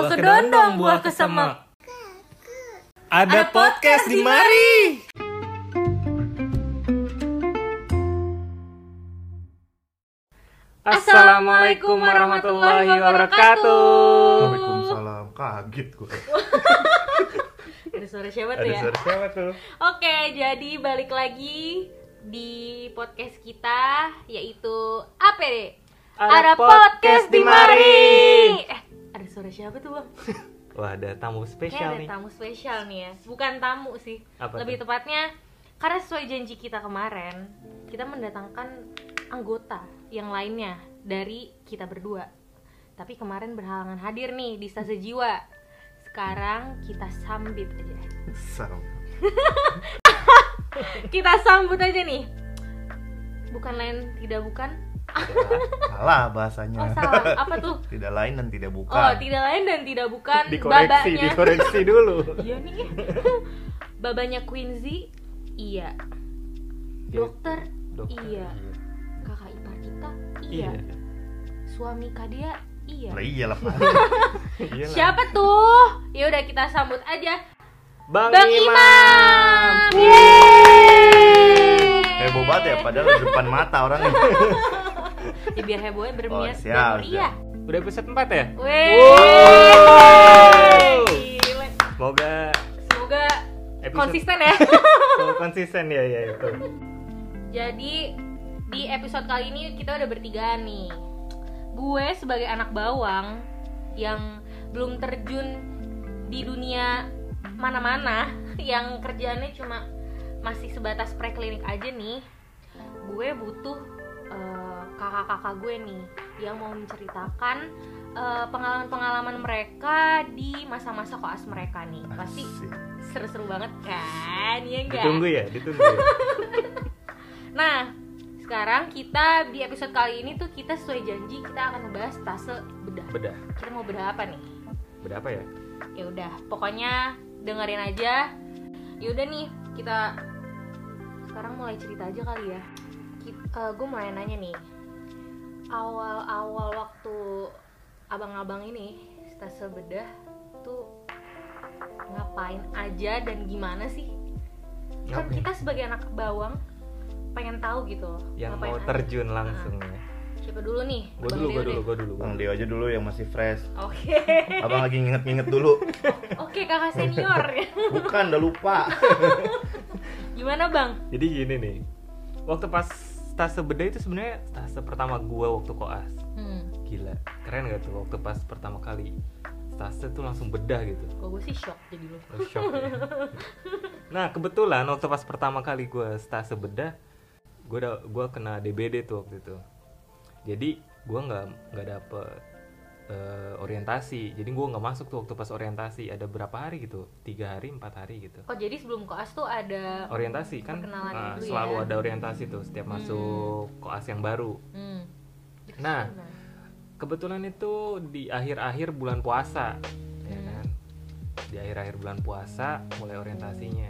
Buah kedondong, buah kesemek. Ada podcast di mari. Assalamualaikum warahmatullahi wabarakatuh. Waalaikumsalam. Kaget gue. Ada suara siapa tuh Ada ya? suara siapa tuh? Oke, jadi balik lagi di podcast kita yaitu apa deh? Ada podcast di mari. Eh, suara siapa tuh bang? Wah, ada tamu spesial ada nih. tamu spesial nih ya. Bukan tamu sih. Apa Lebih tuh? tepatnya karena sesuai janji kita kemarin, kita mendatangkan anggota yang lainnya dari kita berdua. Tapi kemarin berhalangan hadir nih di Stase Jiwa. Sekarang kita sambit aja. Sam. Kita sambut aja nih. Bukan lain tidak bukan. Salah bahasanya. Oh salah. Apa tuh? Tidak lain dan tidak bukan. Oh, tidak lain dan tidak bukan Dikoreksi, babanya. dikoreksi dulu. Iya nih. babanya Quincy. Iya. Dokter. Dokter, Iya. Kakak ipar kita. Iya. Iya. Suami Kadia. Iya. Lah iya Pak. Iyalah. Siapa tuh? Ya udah kita sambut aja. Bang, Bang Imam. Imam. Yeay. Heboh banget ya padahal di depan mata orangnya. Ya, biar hebohnya bermias Oh, dan siap, meriah. Udah episode 4 ya? Wow. Gile. Semoga Semoga episode konsisten ya. Semoga konsisten ya ya itu. Jadi di episode kali ini kita udah bertiga nih. Gue sebagai anak bawang yang belum terjun di dunia mana-mana, yang kerjaannya cuma masih sebatas preklinik aja nih. Gue butuh eh, kakak-kakak gue nih yang mau menceritakan eh, pengalaman-pengalaman mereka di masa-masa koas mereka nih. Pasti seru-seru banget kan, ya enggak? Ditunggu ya, ditunggu. ya. Nah, sekarang kita di episode kali ini tuh kita sesuai janji kita akan membahas tase bedah. Bedah. Kita mau bedah apa nih? Bedah apa ya? Ya udah, pokoknya dengerin aja. Ya udah nih, kita sekarang mulai cerita aja kali ya. gue mulai nanya nih. Awal-awal waktu abang-abang ini tase bedah tuh ngapain aja dan gimana sih? Kan Ngapain? kita sebagai anak bawang pengen tahu gitu loh. Yang mau aja. terjun langsung ya. Siapa dulu nih? Gue dulu, gue dulu, gue dulu. Bang Deo aja dulu yang masih fresh. Oke. Abang lagi nginget-nginget dulu. Oke, kakak senior. Bukan, udah lupa. Gimana, Bang? Jadi gini nih, waktu pas stase bedah itu sebenarnya stase pertama gue waktu koas. Hmm. Gila, keren gak tuh waktu pas pertama kali stase tuh langsung bedah gitu. Kok gue sih shock jadi lu. Oh, shock ya. Nah kebetulan waktu pas pertama kali gue stase bedah, gue gue kena DBD tuh waktu itu. Jadi gue nggak nggak dapet eh, orientasi. Jadi gue nggak masuk tuh waktu pas orientasi. Ada berapa hari gitu? Tiga hari, empat hari gitu. Oh, jadi sebelum koas tuh ada Orientasi kan dulu selalu ya. ada orientasi tuh setiap masuk koas yang baru. Hmm. Nah, kebetulan itu di akhir-akhir bulan puasa ya Hmm. kan di akhir-akhir bulan puasa mulai orientasinya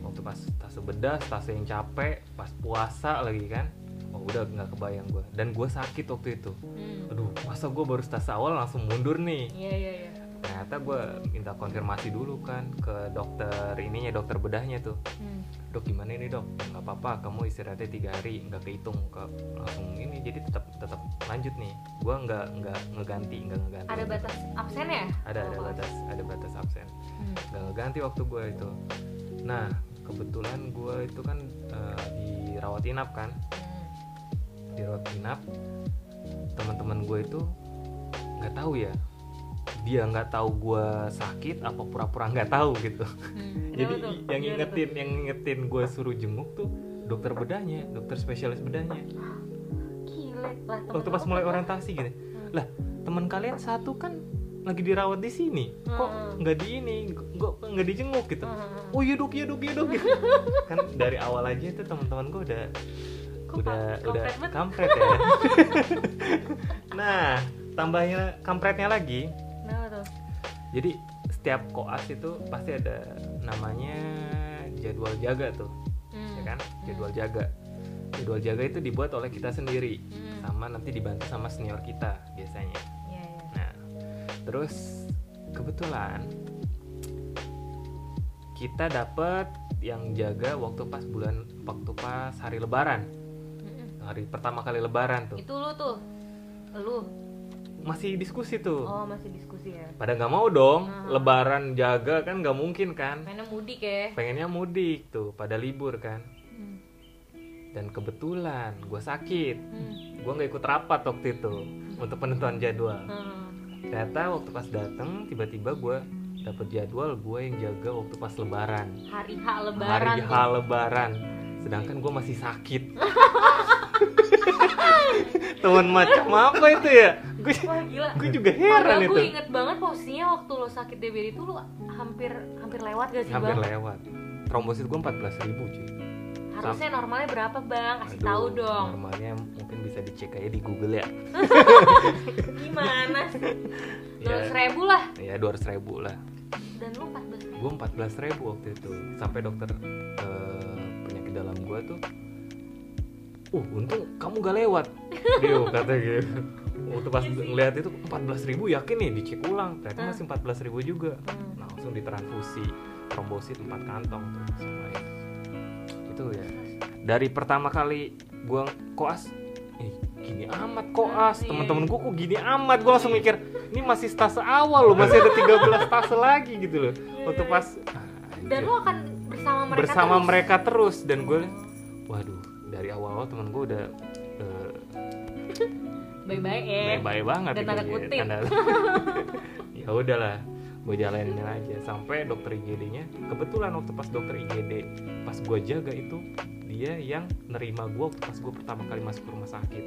waktu pas tas bedah tas yang capek pas puasa lagi kan oh udah nggak kebayang gue dan gue sakit waktu itu Hmm. aduh masa gue baru tas awal langsung mundur nih Iya, iya, iya. ternyata gue minta konfirmasi dulu kan ke dokter ininya dokter bedahnya tuh Hmm. dok gimana ini dok nggak apa-apa kamu istirahatnya tiga hari nggak kehitung ke langsung ini jadi tetap tetap lanjut nih gua nggak nggak ngeganti nggak ngeganti Ada batas absen ya? ada ada koas? batas ada batas absen Hmm. nggak ngeganti waktu gua itu nah kebetulan gua itu kan eh, dirawat inap kan Hmm. dirawat inap teman-teman gue itu nggak tahu ya dia nggak tahu gua sakit apa pura-pura nggak tahu gitu Hmm. jadi tuh? yang ngingetin yang ngingetin gue suruh jenguk tuh dokter bedahnya dokter spesialis bedahnya Gile. Lah, temen waktu pas mulai orientasi gitu lah teman kalian satu kan lagi dirawat di sini kok Hmm. nggak di ini kok nggak dijenguk gitu Hmm. oh iya dok iya dok iya dok gitu. kan dari awal aja tuh teman-teman gue udah udah kam- udah kampret banget? kampret ya nah tambahnya kampretnya lagi Kenapa tuh? jadi setiap koas itu pasti ada namanya jadwal jaga tuh Hmm. ya kan jadwal jaga jadwal jaga itu dibuat oleh kita sendiri Hmm. sama nanti dibantu sama senior kita biasanya Iya, iya. nah terus kebetulan kita dapet yang jaga waktu pas bulan waktu pas hari lebaran. Hari pertama kali lebaran tuh. Itu lu tuh lu. Masih diskusi tuh. Oh masih diskusi ya. Pada nggak mau dong Ah. lebaran jaga kan nggak mungkin kan. Mainnya mudik ya. Pengennya mudik tuh pada libur kan. Hmm. dan kebetulan gue sakit. Hmm. gue nggak ikut rapat waktu itu untuk penentuan jadwal. Hmm. ternyata waktu pas dateng tiba-tiba gue dapet jadwal gue yang jaga waktu pas lebaran. Hari H lebaran hari tuh. H lebaran. Sedangkan gue masih sakit teman macam apa itu ya gue gue juga heran Padahal itu gue inget banget posisinya waktu lo sakit DBD itu lo hampir hampir lewat gak sih hampir bang? lewat trombosit gue 14.000 ribu cuy Harusnya normalnya berapa bang? Kasih Aduh, tahu dong. normalnya mungkin bisa dicek aja di Google ya Gimana sih? Dua ya, ribu lah. ya 200 ribu lah Dan lu 14 ribu. gue 14 ribu waktu itu sampai dokter eh, penyakit dalam gue tuh uh untung kamu gak lewat. Dia kata gitu. Waktu pas Iya ngeliat itu 14 ribu yakin nih dicek ulang. Ternyata Hah? masih 14 ribu juga. Hmm. langsung ditransfusi trombosit 4 kantong tuh sama itu. itu ya. Dari pertama kali gue koas eh, gini amat koas. Iya. teman-teman gue kok gini amat. Gue langsung mikir ini masih stase awal loh masih ada 13 stase lagi gitu loh. Waktu pas ah, Dan anjir. lu akan bersama mereka bersama terus. mereka terus. Dan gue waduh dari awal-awal temen gue udah eh, Baik-baik ya. baik-baik banget Dan gitu, tanda ya. kutip. Tanda- ya udahlah gue jalanin aja sampai dokter IGD-nya kebetulan waktu pas dokter IGD pas gue jaga itu dia yang nerima gue waktu pas gue pertama kali masuk rumah sakit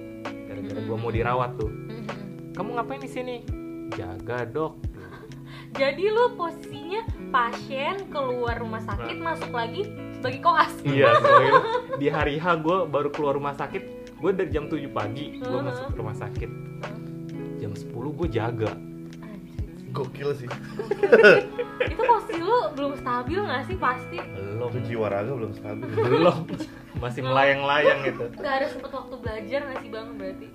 gara-gara gue mau dirawat tuh Mhm. kamu ngapain di sini jaga dok Jadi lu posisinya pasien keluar rumah sakit masuk lagi sebagai koas. Iya, soalnya di hari H gue baru keluar rumah sakit. Gue dari jam 7 pagi gue Heeh. masuk ke rumah sakit. Jam 10 gue jaga. Gokil sih. Itu posisi lu belum stabil gak sih pasti? Belum, Itu jiwa raga belum stabil. belum. Masih melayang-layang gitu. Gak ada sempet waktu belajar gak sih bang berarti?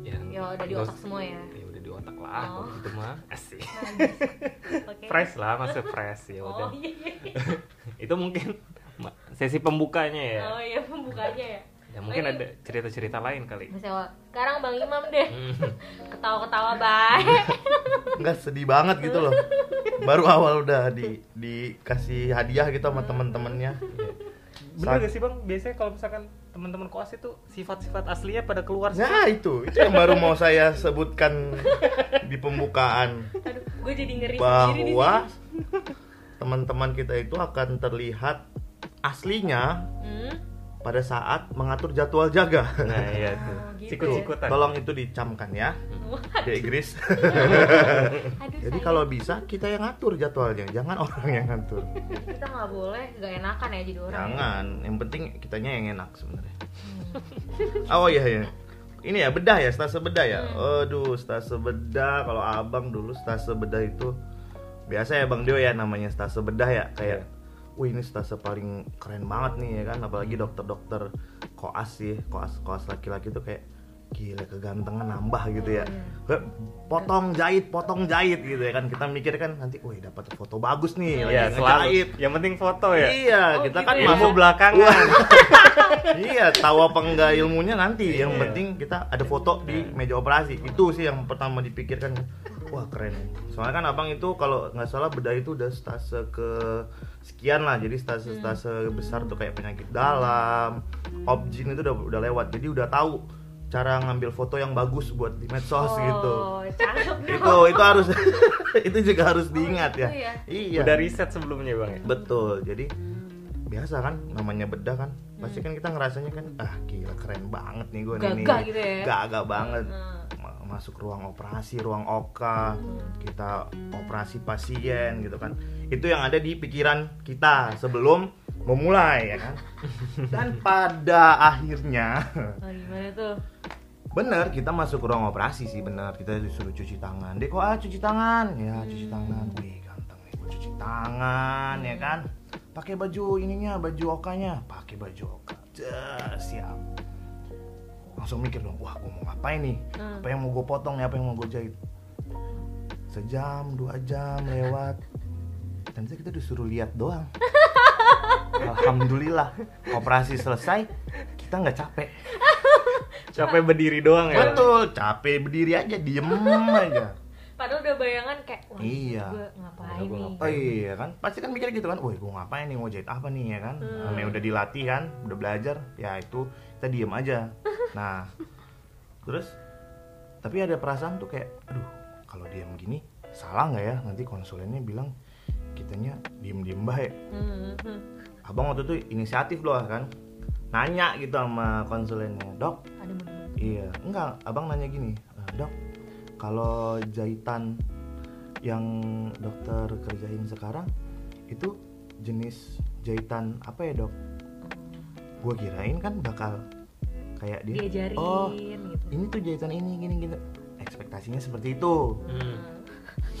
Ya, Ya udah di otak semua ya. Ya udah di otak lah, Oh. waktu itu mah asik. Najis. Oke. Fresh lah, masih fresh ya Oh udah. iya. iya. Itu mungkin sesi pembukanya ya. Oh iya pembukanya ya. Ya mungkin Oh, ada cerita-cerita lain kali. Misalnya, sekarang Bang Imam deh Hmm. ketawa-ketawa baik. Enggak sedih banget gitu loh. Baru awal udah di dikasih hadiah gitu sama teman-temannya. Bener Saat- gak sih bang? Biasanya kalau misalkan teman-teman koas itu sifat-sifat aslinya pada keluar semua. Nah itu, itu yang baru mau saya sebutkan di pembukaan Aduh, gue jadi ngeri bahwa teman-teman kita itu akan terlihat aslinya Hmm? pada saat mengatur jadwal jaga. Nah iya tuh. Oh, gitu Sikut-sikutan. Tolong itu dicamkan ya, Dek Gris. Aduh, Jadi kalau bisa kita yang ngatur jadwalnya, jangan orang yang ngatur. kita nggak boleh nggak enakan ya jadi orang. Jangan, yang penting kitanya yang enak sebenarnya. Hmm. Oh iya ya. Ini ya bedah ya, stase bedah ya. Hmm. Aduh, stase bedah kalau Abang dulu stase bedah itu biasa ya Bang Dio ya namanya stase bedah ya kayak Wih ini stase paling keren banget nih ya kan apalagi dokter-dokter koas sih koas koas laki-laki tuh kayak gila kegantengan nambah gitu ya Oh, Heh, potong jahit potong jahit gitu ya kan kita mikir kan nanti wih dapat foto bagus nih lagi Iya ngejahit. Yang penting foto ya. iya Oh, kita gitu kan ya. Ilmu masuk belakangan. iya tahu apa enggak ilmunya nanti yang Iya. penting kita ada foto di meja operasi itu sih yang pertama dipikirkan wah keren soalnya kan abang itu kalau nggak salah bedah itu udah stase ke sekian lah. Jadi stase stase besar tuh kayak penyakit dalam objin itu udah udah lewat. Jadi udah tahu cara ngambil foto yang bagus buat di medsos gitu. Oh, cakep. Itu itu harus itu juga harus diingat ya. Itu ya. iya. Udah riset sebelumnya bang ya. Betul. Jadi biasa kan namanya bedah kan. Pasti kan kita ngerasanya kan ah gila keren banget nih gue nih. Gagah gitu ya. Gagah banget. Hmm. Ma- Masuk ruang operasi, ruang oka, kita operasi pasien gitu kan. Itu yang ada di pikiran kita sebelum memulai ya kan. Dan pada akhirnya Oh, gimana tuh? Bener, kita masuk ke ruang operasi sih bener Kita disuruh cuci tangan Deko ah cuci tangan Ya cuci tangan Wih ganteng nih cuci tangan ya kan pakai baju ininya baju okanya. Pakai baju oka. Jas, siap. Langsung mikir dong wah gue mau ngapain nih? Hmm. apa yang mau gue potong nih? Apa yang mau gue jahit? Sejam dua jam lewat. Dan kita disuruh lihat doang. Alhamdulillah operasi selesai kita nggak capek. Capek berdiri doang ya? Betul capek berdiri aja diem aja Padahal udah bayangan kayak wah Iya. gue ngapain nih. Oh iya kan, pasti kan mikir gitu kan, woi gue ngapain nih, mau jahit apa nih ya kan Hmm. Namanya udah dilatih kan, udah belajar, ya itu kita diem aja Nah, terus, tapi ada perasaan tuh kayak, aduh kalau diem gini, salah nggak ya Nanti konsulennya bilang, kitanya diem-diem baik Hmm, hmm. Abang waktu itu inisiatif loh kan Nanya gitu sama konsulennya, dok, Ada Iya, enggak. Abang nanya gini, "Eh, dok, kalau jahitan yang dokter kerjain sekarang itu jenis jahitan apa ya dok? Gue kirain kan bakal kayak dia, diajarin oh gitu. ini tuh jahitan ini gini gini. Ekspektasinya seperti itu. Hmm.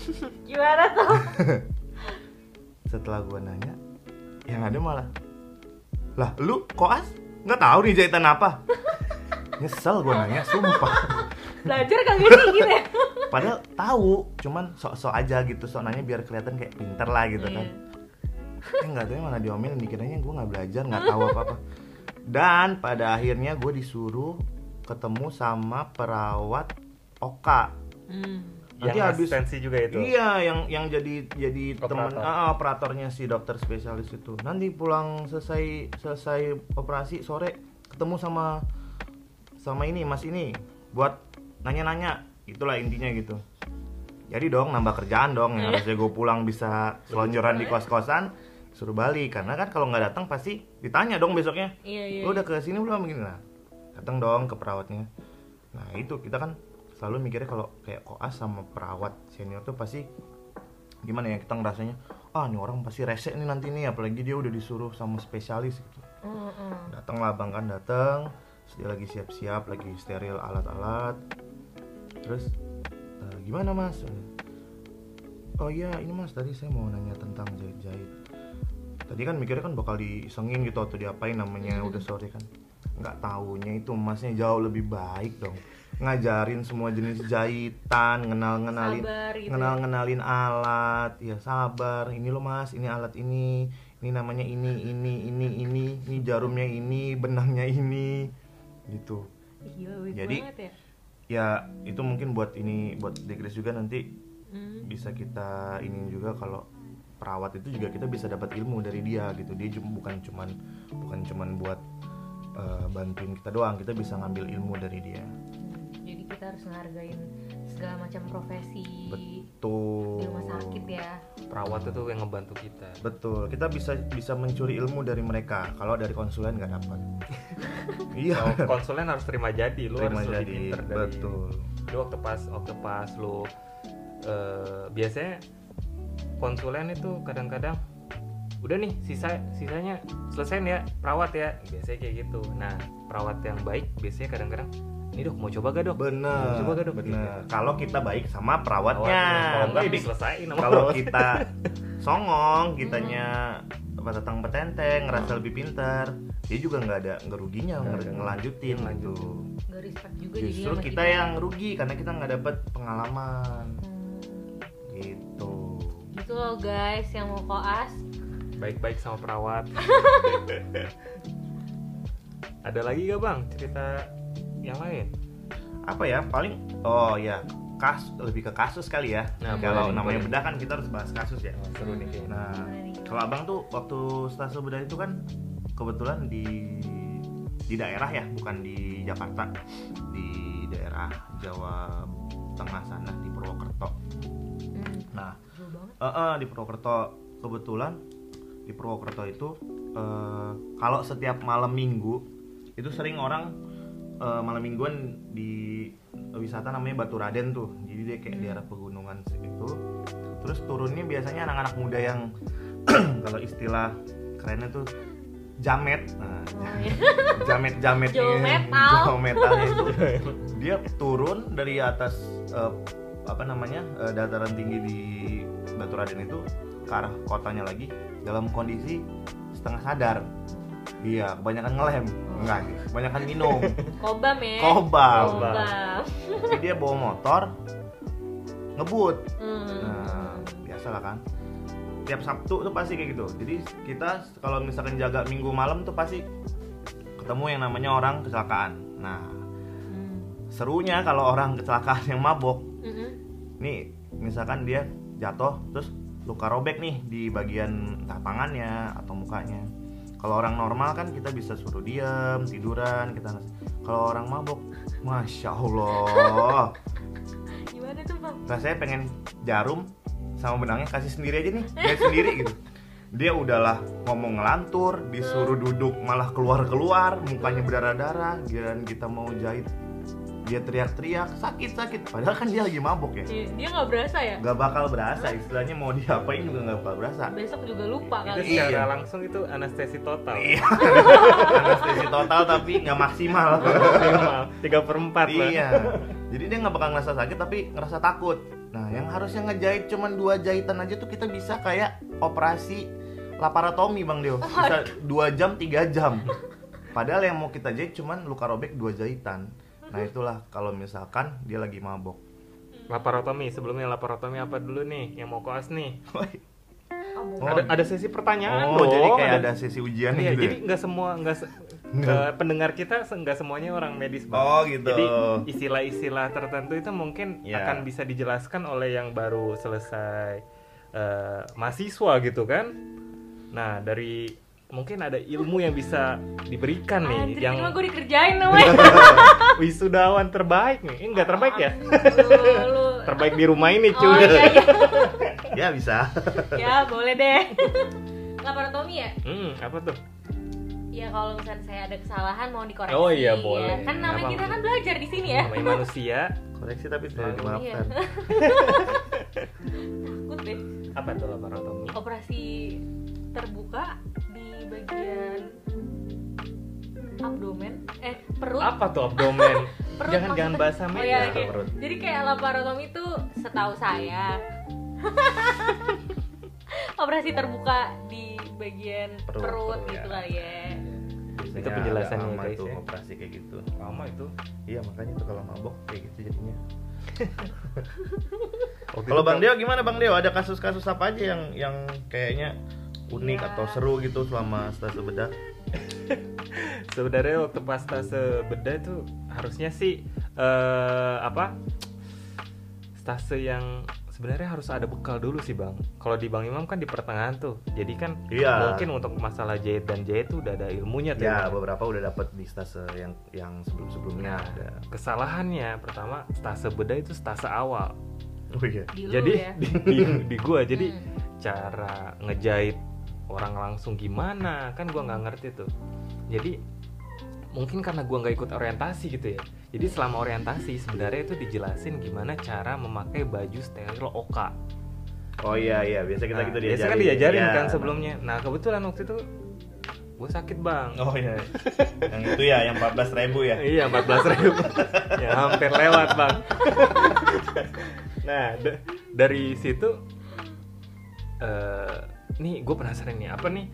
Gimana tuh? Setelah gue nanya, yang ada malah, lah lu koas nggak tahu nih jahitan apa? Nyesel gue nanya, sumpah. Belajar kagak sih gitu ya? Padahal tahu, cuman sok-sok aja gitu, sok nanya biar kelihatan kayak pinter lah gitu kan. Iya. Eh nggak tahu malah diomelin, dikiranya gue nggak belajar, nggak tahu apa-apa. Dan pada akhirnya gue disuruh ketemu sama perawat Oka. Hmm. Nanti yang habis- asistensi juga itu Iya, yang yang jadi jadi teman Operator. ah, operatornya si dokter spesialis itu. Nanti pulang selesai selesai operasi sore ketemu sama sama ini Mas ini buat nanya-nanya. Itulah intinya gitu. Jadi dong nambah kerjaan dong yang harusnya gue pulang bisa selonjoran di kos-kosan suruh balik karena kan kalau nggak datang pasti ditanya dong besoknya Iya iya. lu udah ke sini belum begini lah datang dong ke perawatnya nah itu kita kan selalu mikirnya kalau kayak koas sama perawat senior tuh pasti gimana ya kita ngerasanya ah ini orang pasti rese nih nanti nih apalagi dia udah disuruh sama spesialis gitu Hmm, hmm. datang lah bang kan datang dia lagi siap-siap lagi steril alat-alat terus "Eh, gimana mas? Oh iya ini mas tadi saya mau nanya tentang jahit-jahit. Tadi kan mikirnya kan bakal disengin gitu atau diapain namanya udah sore kan. Nggak taunya itu masnya jauh lebih baik dong. Ngajarin semua jenis jahitan ngenal ngenalin Sabar gitu. ngenal ngenalin alat. Ya sabar. Ini loh mas ini alat ini. Ini namanya ini ini ini ini. Ini jarumnya ini benangnya ini. Gitu. Gila, Jadi- banget ya. Ya itu mungkin buat ini buat degres juga nanti. Hmm. bisa kita ini juga kalau perawat itu juga kita bisa dapat ilmu dari dia gitu. Dia cuma bukan cuman bukan cuman buat eh, bantuin kita doang. Kita bisa ngambil ilmu dari dia. Jadi kita harus ngehargain segala macam profesi. Betul di rumah sakit ya. perawat itu yang ngebantu kita. Betul. Kita bisa bisa mencuri ilmu dari mereka. Kalau dari konsulen nggak dapat. Iya. Kalau konsulen harus terima jadi lu terima harus lebih jadi. pinter dari betul. lu. Waktu pas waktu pas lu eh, biasanya konsulen itu kadang-kadang udah nih sisa sisanya selesai ya perawat ya. Biasanya kayak gitu. Nah perawat yang baik biasanya kadang-kadang ini dok mau coba gak dok bener Coba gak, Dok? bener kalau kita baik sama perawatnya kalau Tapi kita songong kitanya apa datang petenteng ngerasa lebih pintar dia juga nggak ada nggak ruginya Nggak nge- ada. ngelanjutin gitu Ngelanjutin. Gak respect juga justru sama kita yang rugi karena kita nggak dapet pengalaman Hmm. gitu Gitu loh guys yang mau koas. baik-baik sama perawat ada lagi gak bang cerita yang lain? Apa ya paling oh ya kas lebih ke kasus kali ya. Nah, kalau boleh, namanya boleh. bedah kan kita harus bahas kasus ya. Oh, seru nih kayaknya. Nah, kalau abang tuh waktu stase bedah itu kan kebetulan di di daerah ya, bukan di Jakarta, di daerah Jawa Tengah sana di Purwokerto. Hmm. Nah, eh, eh, di Purwokerto. Kebetulan di Purwokerto itu eh, kalau setiap malam minggu itu sering orang eh, malam mingguan di wisata namanya Batu Raden tuh. Jadi dia kayak daerah pegunungan itu. Terus turunnya biasanya anak-anak muda yang kalau istilah kerennya tuh jamet. Nah, Oh, iya. jamet jamet Jawa metal. itu dia turun dari atas eh, apa namanya eh, dataran tinggi di Batu Raden itu ke arah kotanya lagi dalam kondisi setengah sadar iya kebanyakan ngelem enggak kebanyakan minum Kobam ya. kobam Kobam. jadi dia bawa motor ngebut Hmm. Nah, biasa lah kan. Tiap Sabtu tuh pasti kayak gitu. Jadi kita kalau misalkan jaga Minggu malam tuh pasti ketemu yang namanya orang kecelakaan. Nah, Hmm. serunya kalau orang kecelakaan yang mabok, Mm-mm. nih misalkan dia jatuh terus luka robek nih di bagian entah tangannya atau mukanya. Kalau orang normal kan kita bisa suruh diam, tiduran, kita kalau orang mabok, masya Allah, Gimana tuh bang? rasanya pengen jarum sama benangnya kasih sendiri aja nih dia sendiri gitu. Dia udahlah ngomong ngelantur disuruh duduk malah keluar keluar mukanya berdarah darah giliran kita mau jahit dia teriak-teriak sakit sakit padahal kan dia lagi mabok ya. Iya, Dia nggak berasa ya? nggak bakal berasa istilahnya mau diapain juga nggak bakal berasa. Besok juga lupa itu kali. Iya. secara langsung itu anestesi total. Iya. Anestesi total tapi nggak maksimal. Tiga per empat lah. Iya. Jadi dia nggak bakal ngerasa sakit tapi ngerasa takut. Nah yang harusnya ngejahit cuman dua jahitan aja tuh kita bisa kayak operasi laparotomi bang Deo bisa dua jam tiga jam. Padahal yang mau kita jahit cuman luka robek dua jahitan nah itulah kalau misalkan dia lagi mabok laparotomi sebelumnya laparotomi apa dulu nih yang mau koas nih Oh, ada ada sesi pertanyaan oh dong jadi kayak ada sesi ujian Iya, gitu jadi ya? nggak semua nggak se- eh, pendengar kita nggak semuanya orang medis. Oh, gitu. Jadi istilah-istilah tertentu itu mungkin Ya. akan bisa dijelaskan oleh yang baru selesai eh, mahasiswa gitu kan. Nah dari mungkin ada ilmu yang bisa diberikan nih Anjir, yang gue dikerjain namanya. wisudawan terbaik nih. Eh, enggak terbaik ya? Terbaik di rumah ini Oh cuy. iya iya. ya bisa ya boleh deh. Laparotomi ya? Hmm, apa tuh? Ya kalau misalnya saya ada kesalahan mau dikoreksi. Oh iya, ya. boleh. Kan namanya kita kan belajar di sini ya. Namanya manusia. koreksi tapi tidak Oh, dimaafkan Takut deh. Apa tuh laparotomi? Operasi terbuka di bagian abdomen eh perut Apa tuh abdomen? Perut jangan jangan bahasa oh, medis. iya, ya, kayak- perut. jadi kayak laparotomi itu setahu saya operasi terbuka di bagian Perut, perut, perut, gitu ya. kali ya Biasanya Itu penjelasannya, guys, tuh ya. operasi kayak gitu Lama itu. iya makanya tuh kalau mabok kayak gitu jadinya Kalau itu Bang Deo gimana Bang Deo? Ada kasus-kasus apa aja yang yang kayaknya unik atau seru gitu selama stase bedah? sebenarnya waktu pas stase bedah itu harusnya sih eh apa stase yang sebenarnya harus ada bekal dulu sih bang kalau di bang imam kan di pertengahan tuh jadi kan Iya. mungkin untuk masalah jahit dan jahit tuh udah ada ilmunya tuh Ya, Bang. beberapa udah dapat di stase yang yang sebelum-sebelumnya nah ada. kesalahannya pertama stase bedah itu stase awal Oh iya. di jadi ya di, di, di gua jadi Hmm. cara ngejahit orang langsung gimana kan gua nggak ngerti tuh jadi mungkin karena gua nggak ikut orientasi gitu ya jadi selama orientasi sebenarnya itu dijelasin gimana cara memakai baju steril oka Oh iya iya, biasa kita Nah, gitu biasa diajarin. kan diajarin Iya. kan sebelumnya nah kebetulan waktu itu gue sakit bang Oh iya. yang itu ya, yang 14.000 ribu ya. Iya, 14 ribu. ya hampir lewat, Bang. nah, da- dari situ eh nih gue penasaran nih, apa nih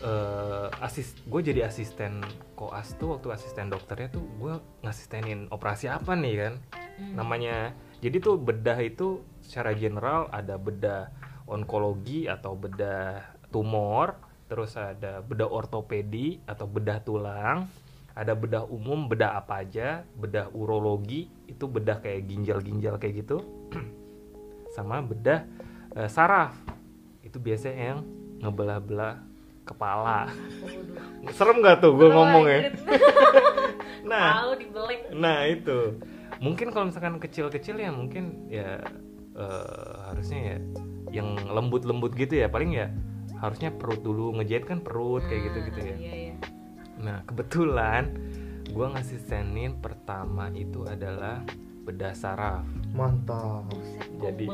eh asis gue jadi asisten koas tuh waktu asisten dokternya tuh gue ngasistenin operasi apa nih kan? Hmm. Namanya jadi tuh bedah itu secara general ada bedah onkologi atau bedah tumor, terus ada bedah ortopedi atau bedah tulang, ada bedah umum, bedah apa aja, bedah urologi itu bedah kayak ginjal-ginjal kayak gitu, sama bedah eh, saraf itu biasanya yang ngebelah-belah kepala. Waduh. Serem gak tuh gue ngomong ya? Nah, Nah itu mungkin kalau misalkan kecil-kecil ya mungkin ya eh, harusnya ya yang lembut-lembut gitu ya paling ya harusnya perut dulu ngejahit kan perut kayak gitu-gitu ya. Iya, iya. Nah kebetulan gua ngasistenin pertama itu adalah bedah saraf Mantap. Jadi-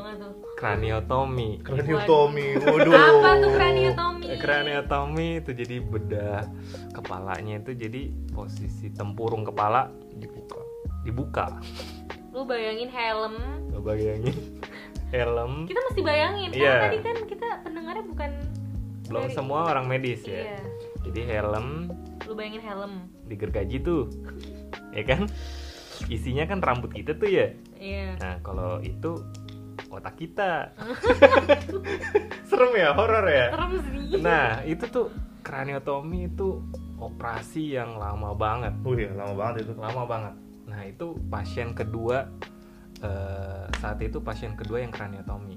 kraniotomi. Kraniotomi. Waduh. Apa tuh kraniotomi? Eh, Kraniotomi itu jadi bedah kepalanya itu jadi posisi tempurung kepala dibuka. Dibuka. Lu bayangin helm. Lo bayangin helm Kita mesti bayangin Iya. karena tadi kan kita pendengarnya bukan belum dari- semua orang medis ya. Iya. Jadi helm Lu bayangin helm. digergaji tuh. ya kan? Isinya kan rambut kita tuh ya. Iya. Nah, kalau itu otak kita serem ya horor ya serem sih nah itu tuh kraniotomi itu operasi yang lama banget Wih, lama banget itu. lama banget nah itu pasien kedua eh, saat itu pasien kedua yang kraniotomi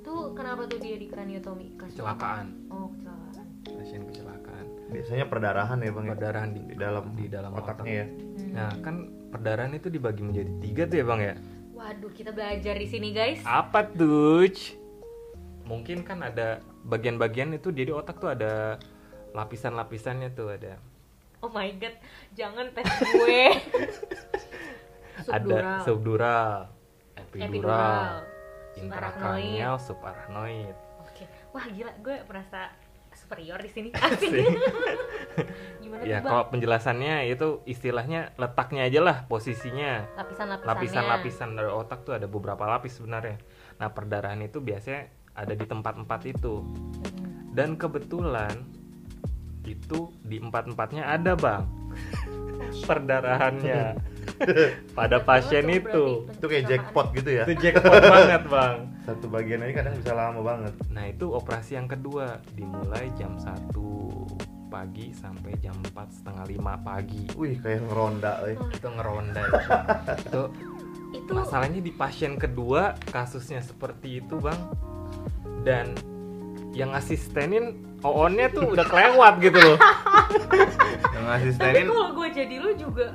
tuh kenapa tuh dia di kraniotomi Kecelakaan. oh kecelakaan pasien kecelakaan Biasanya perdarahan ya bang. ya? perdarahan di, Di dalam di dalam otaknya ya. Hmm. Nah, kan perdarahan itu dibagi menjadi tiga tuh ya bang ya. waduh kita belajar di sini guys Apa tuh? Mungkin kan ada bagian-bagian itu jadi otak tuh ada lapisan-lapisannya tuh ada. oh my god jangan tes gue Ada subdural, epidural, epidural intrakranial, subarachnoid. oke wah gila gue merasa superior di sini asik gimana Ya kalau penjelasannya itu istilahnya letaknya aja lah posisinya. lapisan-lapisannya Lapisan-lapisan dari otak tuh ada beberapa lapis sebenarnya. Nah perdarahan itu biasanya ada di tempat-tempat itu. Hmm. Dan kebetulan itu di empat-empatnya ada bang perdarahannya pada pasien itu. berarti Itu kayak jackpot gitu ya. Itu jackpot banget bang. Satu bagian aja kadang bisa lama banget. Nah itu operasi yang kedua dimulai jam 1 pagi sampai jam 4 setengah lima pagi. Wih, kayak ngeronda. eh. Itu ngeronda itu. itu itu masalahnya di pasien kedua kasusnya seperti itu bang dan yang asistenin OON-nya tuh udah kelewat gitu loh Yang tapi asistenin kalau gue jadi lu juga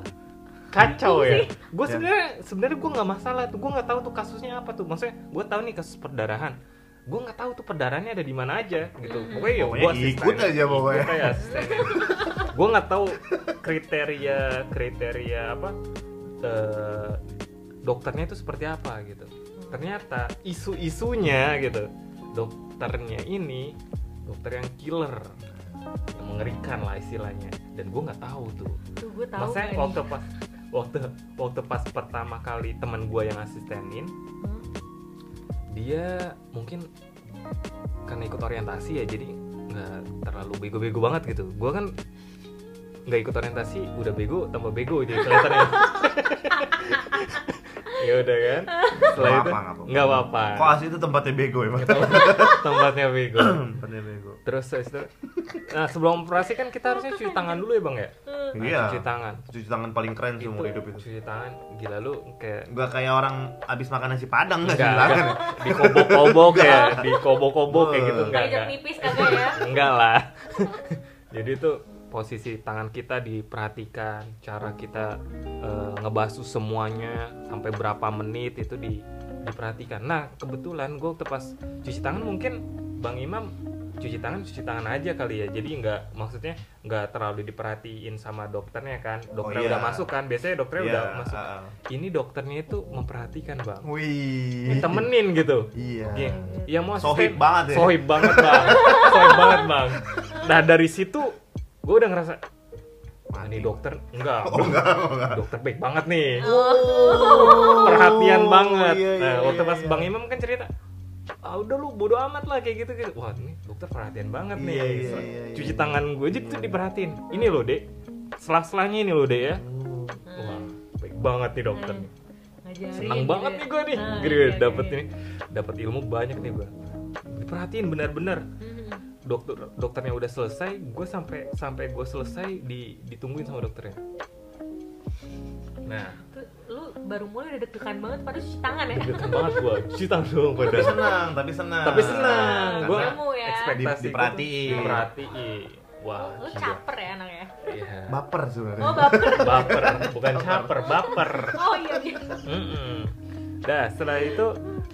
kacau ya? gue Ya. sebenarnya sebenarnya gue nggak masalah tuh. Gue nggak tahu tuh kasusnya apa tuh. Maksudnya gue tahu nih kasus perdarahan. Gue nggak tahu tuh perdarahannya ada di mana aja gitu. Pokoknya ya Pokoknya gue ikut aja pokoknya. gue nggak tahu kriteria kriteria apa eh, dokternya itu seperti apa gitu. Ternyata isu-isunya gitu. Dokternya ini dokter yang killer. Yang mengerikan lah istilahnya. Dan gue nggak tahu tuh. Tuh gue tahu Maksudnya waktu pas waktu waktu pas pertama kali teman gue yang asistenin Hmm. dia mungkin karena ikut orientasi ya jadi nggak terlalu bego-bego banget gitu gue kan nggak ikut orientasi udah bego tambah bego jadi kelihatannya ya udah kan? Setelah Nggak itu apa-apa, nggak apa-apa. nggak Koas itu tempatnya bego emang. tempatnya bego. Tempatnya bego. terus itu nah sebelum operasi kan kita harusnya cuci tangan dulu ya bang ya? Nah, Iya. cuci tangan. Cuci tangan paling keren seumur hidup itu. cuci tangan. Gila lu kayak Enggak kayak orang abis makan nasi padang cuci tangan. enggak. di kobok-kobok ya di kobok-kobok kayak gitu enggak enggak nipis kagak ya? Enggak lah. Jadi itu posisi tangan kita diperhatikan cara kita eh, ngebasuh semuanya sampai berapa menit itu di diperhatikan nah kebetulan gue waktu pas cuci tangan mungkin bang Imam cuci tangan cuci tangan aja kali ya jadi nggak maksudnya nggak terlalu diperhatiin sama dokternya kan dokternya iya. udah masuk kan biasanya dokternya Iya, udah masuk ah. ini dokternya itu memperhatikan bang Wih. temenin gitu Iya. Iya, yang mau Sohib banget ya. Sohib banget bang, sohib banget bang. Nah dari situ gue udah ngerasa, wah ini dokter enggak, Oh, enggak, oh, enggak. dokter baik banget nih, Oh, perhatian banget. iya, iya, nah waktu iya, pas iya. Bang Imam kan cerita, ah udah lu bodo amat lah kayak gitu gitu. Wah ini dokter perhatian banget nih. Iya, iya, iya, iya. Cuci tangan gue aja tuh diperhatiin. Ini loh dek, selah-selahnya ini loh dek ya. Hmm. Wah baik banget nih dokter. nih. Ngajarin seneng gitu banget ya. nih gue nih Ah, Gede, iya, dapet iya. ini dapat ilmu banyak nih gue diperhatiin benar-benar Hmm. Dokter dokternya udah selesai gue sampai sampai gue selesai di ditungguin sama dokternya nah lu baru mulai udah deg-degan banget padahal cuci tangan ya deg-degan banget gue cuci tangan dong Tapi pada senang, tapi senang. tapi senang gue ya. ekspektasi diperhatiin. diperhatiin wah lu gila. caper ya anaknya Iya. baper sebenarnya. oh baper baper bukan caper baper oh iya iya Mm-mm. Dah setelah itu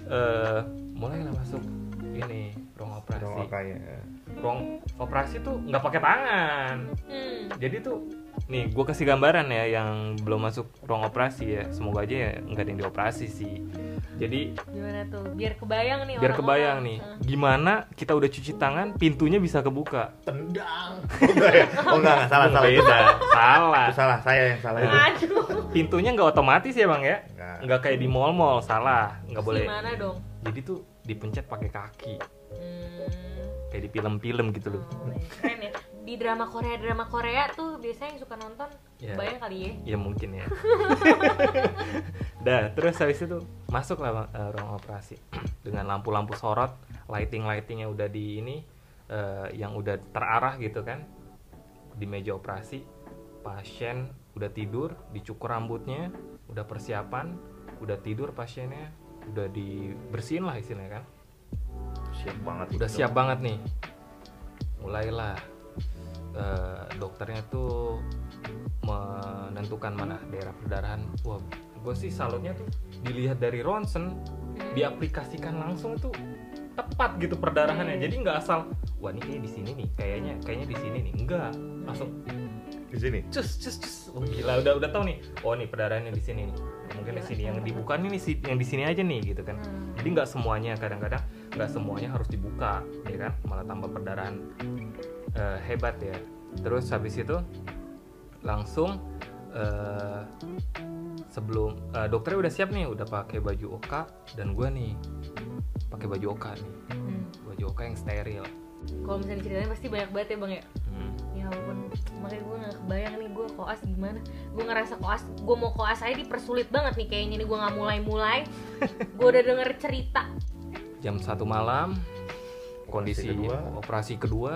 eh mulailah masuk ini operasi. Dong, makanya. Ruang operasi tuh nggak pakai tangan. hmm. Jadi tuh nih gue kasih gambaran ya yang belum masuk ruang operasi ya. Semoga aja ya nggak ada yang dioperasi sih. Jadi gimana tuh biar kebayang nih biar orang-orang. kebayang nih Ah. gimana kita udah cuci tangan pintunya bisa kebuka. Tendang. Oh enggak ya? Oh enggak, enggak salah salah. Beda, salah. Itu salah, saya yang salah aduh Pintunya nggak otomatis ya bang ya? Enggak. Nggak kayak di mall-mall, salah. Nggak boleh. gimana dong Jadi tuh dipencet pakai kaki. Hmm. kayak di film-film gitu loh. Oh, iya. keren ya di drama Korea drama Korea tuh biasanya yang suka nonton Ya. bayang kali ya Ya mungkin ya. Dah, terus habis itu masuklah Bang, eh, ruang operasi. dengan lampu-lampu sorot lighting-lightingnya udah di ini eh, yang udah terarah gitu kan di meja operasi pasien udah tidur dicukur rambutnya udah persiapan udah tidur pasiennya udah dibersihin lah istilahnya kan siap banget udah itu. siap banget nih. Mulailah eh, dokternya tuh menentukan mana daerah perdarahan. Wah gue sih salutnya tuh dilihat dari ronsen diaplikasikan langsung tuh tepat gitu perdarahannya. Jadi nggak asal wah ini kayak di sini nih kayaknya kayaknya di sini nih. Enggak langsung di sini? cus cus cus. Oh, gila udah udah tahu nih. Oh nih perdarahannya di sini nih. Mungkin di sini yang dibuka nih yang di sini aja nih gitu kan. Hmm. jadi nggak semuanya kadang-kadang nggak semuanya harus dibuka ya kan? Malah tambah perdarahan. Eh, hebat ya. Terus habis itu langsung eh, sebelum eh, dokternya udah siap nih udah pakai baju oka dan gua nih pakai baju oka nih. Hmm. baju oka yang steril. Kalau misalnya ceritanya pasti banyak banget ya bang ya? Hmm. ya ampun makanya gue gak kebayang nih gue koas gimana. Gue ngerasa koas gue mau koas aja dipersulit banget nih kayaknya nih gue nggak mulai mulai gue udah denger cerita jam satu malam. Kondisi Operasi kedua. operasi kedua.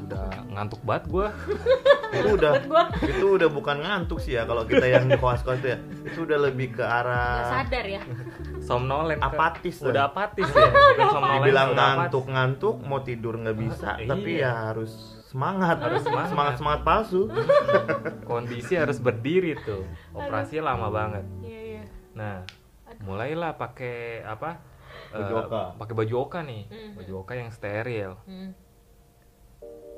Udah ngantuk banget gua. Itu udah gue itu udah bukan ngantuk sih ya kalau kita yang di koas-koas itu ya. Itu udah lebih ke nggak arah sadar ya. Somnolen. Apatis lah. udah apatis ya. Bukan somnolen udah apatis. ngantuk-ngantuk mau tidur nggak bisa Iya. tapi ya harus semangat. Harus semangat. semangat semangat palsu. Kondisi harus berdiri tuh. Operasi lama banget. Iya iya. Nah mulailah pakai apa Baju eh, oka. pakai baju oka nih Mhm. baju oka yang steril Hmm.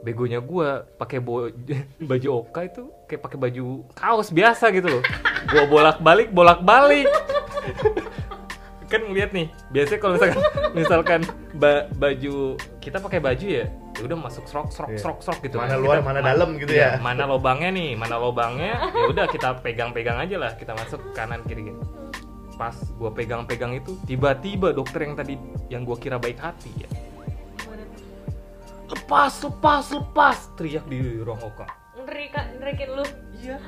begonya gua pakai bo- baju oka itu kayak pakai baju kaos biasa gitu loh gua bolak balik bolak balik kan ngeliat nih biasanya kalau misalkan misalkan ba- baju kita pakai baju ya ya udah masuk serok serok Iya. serok serok gitu Mana Kita- luar, mana ma- dalam gitu iya, ya. mana lobangnya nih mana lobangnya ya udah kita pegang pegang aja lah kita masuk kanan kiri gitu pas gua pegang pegang itu tiba-tiba dokter yang tadi yang gua kira baik hati ya lepas lepas lepas teriak di ruang oka ngeri kak ngerikin lu Iya.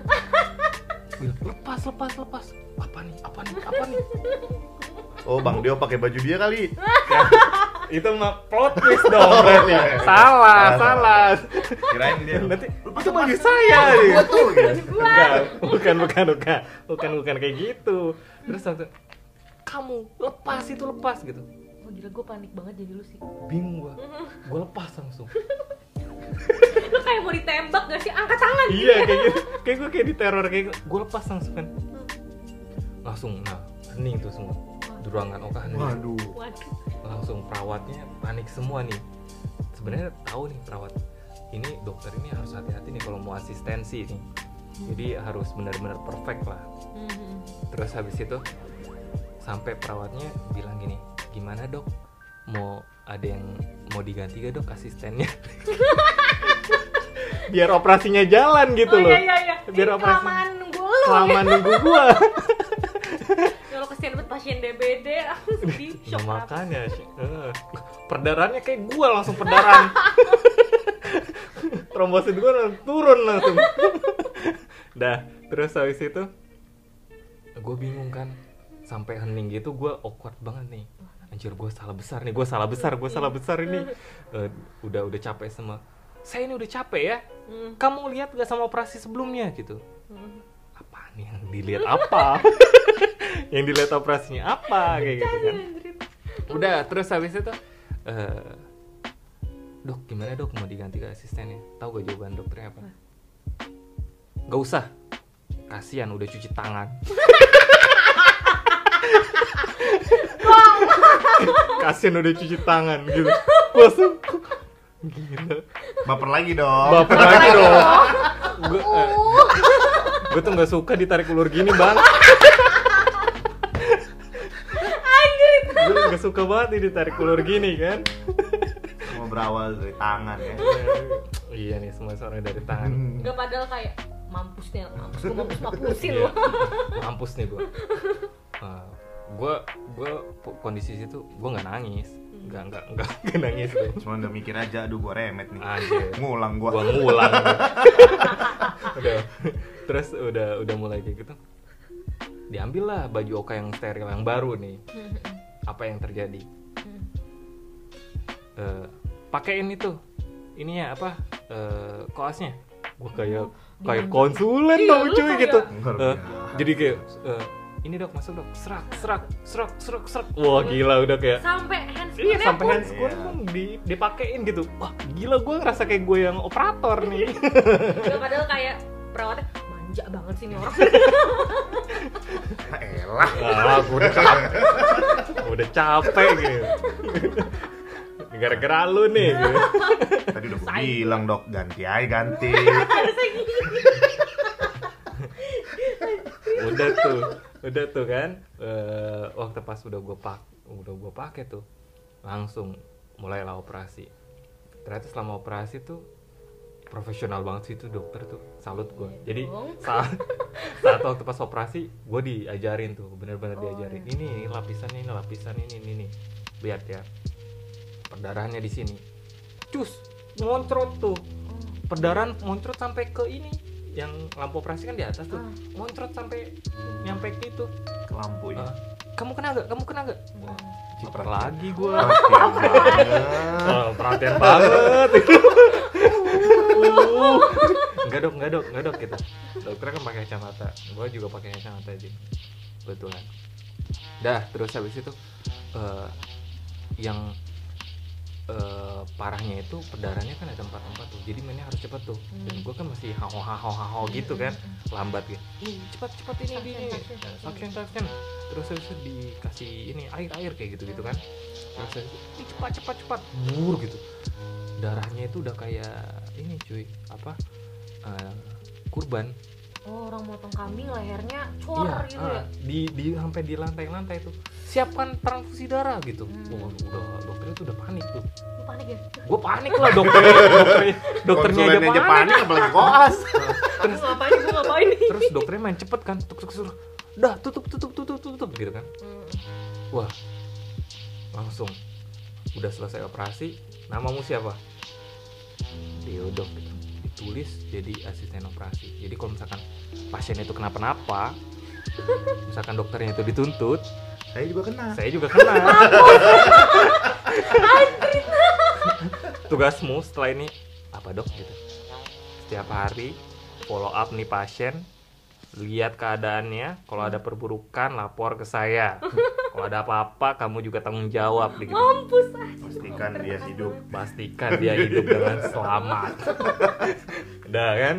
Lepas lepas lepas. Apa nih? Apa nih? Apa nih? oh bang Dio pakai baju dia kali itu mah plot twist dong berarti. salah, Salah, salah. kirain dia Nanti itu baju saya. gua tuh gitu. Bukan bukan bukan. Bukan bukan kayak gitu. Terus langsung kamu lepas itu lepas gitu. oh gila gue panik banget jadi lu sih Bingung gua. Gua lepas langsung. lu kayak mau ditembak gak sih angkat tangan iya kayak gitu. Kayak gua kayak diteror kayak gitu. Gua lepas langsung kan. Langsung nah, hening tuh semua. Di ruangan Oka hening. waduh waduh langsung perawatnya panik semua nih sebenarnya tahu nih perawat ini dokter ini harus hati-hati nih kalau mau asistensi nih jadi harus benar-benar perfect lah. Mhm. terus habis itu sampai perawatnya bilang gini gimana dok? Mau ada yang mau diganti gak dok asistennya? Biar operasinya jalan gitu oh loh. iya iya iya. Biar Ini operasi- kelamaan nunggu lu. kelamaan nunggu gua. Kalau kesian banget pasien DBD aku sedih shock makanya eh, perdarahannya kayak gua langsung perdarahan trombosit gua turun langsung dah terus habis itu? Gue bingung kan sampai hening gitu gua awkward banget nih. Anjir gue salah besar nih gue salah besar gue salah besar ini. Eh, udah udah capek sama saya ini udah capek ya Hmm. kamu lihat gak sama operasi sebelumnya? Gitu. Hmm. apa nih yang dilihat apa? Yang dilihat operasinya apa? Kayak gitu kan. Udah terus habis itu eh dok gimana dok mau diganti ke asistennya? Tahu gak jawaban dokternya apa Gak usah. Kasihan udah cuci tangan. Kasihan udah cuci tangan gitu. Langsung gila baper lagi dong. Baper lagi dong. gue gue tuh nggak suka ditarik ulur gini bang. Gue nggak suka banget nih ditarik ulur gini kan. Mau berawal dari tangan ya. Iya nih semua suara dari tangan. Gak padahal kayak mampus nih, mampus gue mampus mampusin Iya. lu. mampus nih gue gue gue kondisi situ gue nggak nangis. Nggak nggak nggak nggak nangis tuh cuma udah mikir aja aduh gua remet nih. Anjir. ngulang gua. Gua ngulang. Udah. Terus udah udah mulai kayak gitu. Diambil lah baju oka yang steril yang baru nih. Apa yang terjadi? Eh, pakein itu. Ininya apa? Eh, koasnya. Gue kayak kayak konsulen Iya, dong cuy kayak- gitu biasa. jadi kayak eh, ini dok masuk dok serak serak serak serak serak wah gila udah kayak sampai hands Iya sampai pun. handscoon Iya. pun di, dipakein gitu. Wah gila gue ngerasa kayak gue yang operator nih. Ya, padahal kayak perawatnya manja banget sih nih orang elah ah gue udah capek, udah capek gitu. Gara-gara lu nih. Tadi udah gue bilang dok ganti aja ganti Udah tuh, udah tuh kan. Eh, waktu pas udah gue pak, udah gue pakai tuh, langsung mulailah operasi. Ternyata selama operasi tuh profesional banget sih itu dokter tuh salut gue jadi dong. saat saat waktu pas operasi gue diajarin tuh bener-bener Oh, diajarin iya. ini ini lapisan ini lapisan ini ini ini lihat ya perdarahannya di sini cus moncrot tuh perdarahan moncrot sampai ke ini yang lampu operasi kan di atas tuh moncrot sampai nyampe ke itu ke lampu ya Ah, kamu kena gak kamu kena gak Hmm. Ciper lagi gue Perhatian banget. Oh, perhatian banget. Uh. Enggak dok, enggak dok, enggak dok kita. Dokternya kan pakai kacamata. Gua juga pakai kacamata aja. Betulan. Dah, terus habis itu eh, yang eh, parahnya itu perdarahannya kan ada empat-empat tuh. Jadi mainnya harus cepet tuh. Dan gua kan masih haho haho haho gitu kan, lambat gitu. Ih, cepat cepat ini ini. ini. Suction, Suction suction. Terus itu dikasih ini air air kayak gitu gitu kan. Terus "Ih, cepat cepat cepat bur gitu darahnya itu udah kayak ini cuy apa eh, kurban oh orang motong kambing lehernya cor iya gitu ah, ya? di di sampai di lantai lantai tuh. Siapkan transfusi darah gitu. Hmm. Wah, udah dokternya tuh udah panik tuh. Lu panik ya? Gue panik lah dokternya dokternya dokternya aja Konsulennya panik, apalagi koas. Gue ngapain? Gue ngapain? nih terus dokternya main cepet kan tuk tuk suruh dah tutup tutup tutup tutup gitu kan. Hmm. wah langsung udah selesai operasi namamu siapa? Diodok gitu ditulis jadi asisten operasi. Jadi kalau misalkan pasien itu kenapa-napa misalkan dokternya itu dituntut saya juga kena. saya juga kena. Tugasmu setelah ini apa dok? Gitu. Setiap hari follow up nih pasien lihat keadaannya kalau ada perburukan lapor ke saya kalau ada apa-apa kamu juga tanggung jawab gitu. mampus ah. Pastikan dia hidup. Pastikan dia hidup dengan selamat. Udah kan?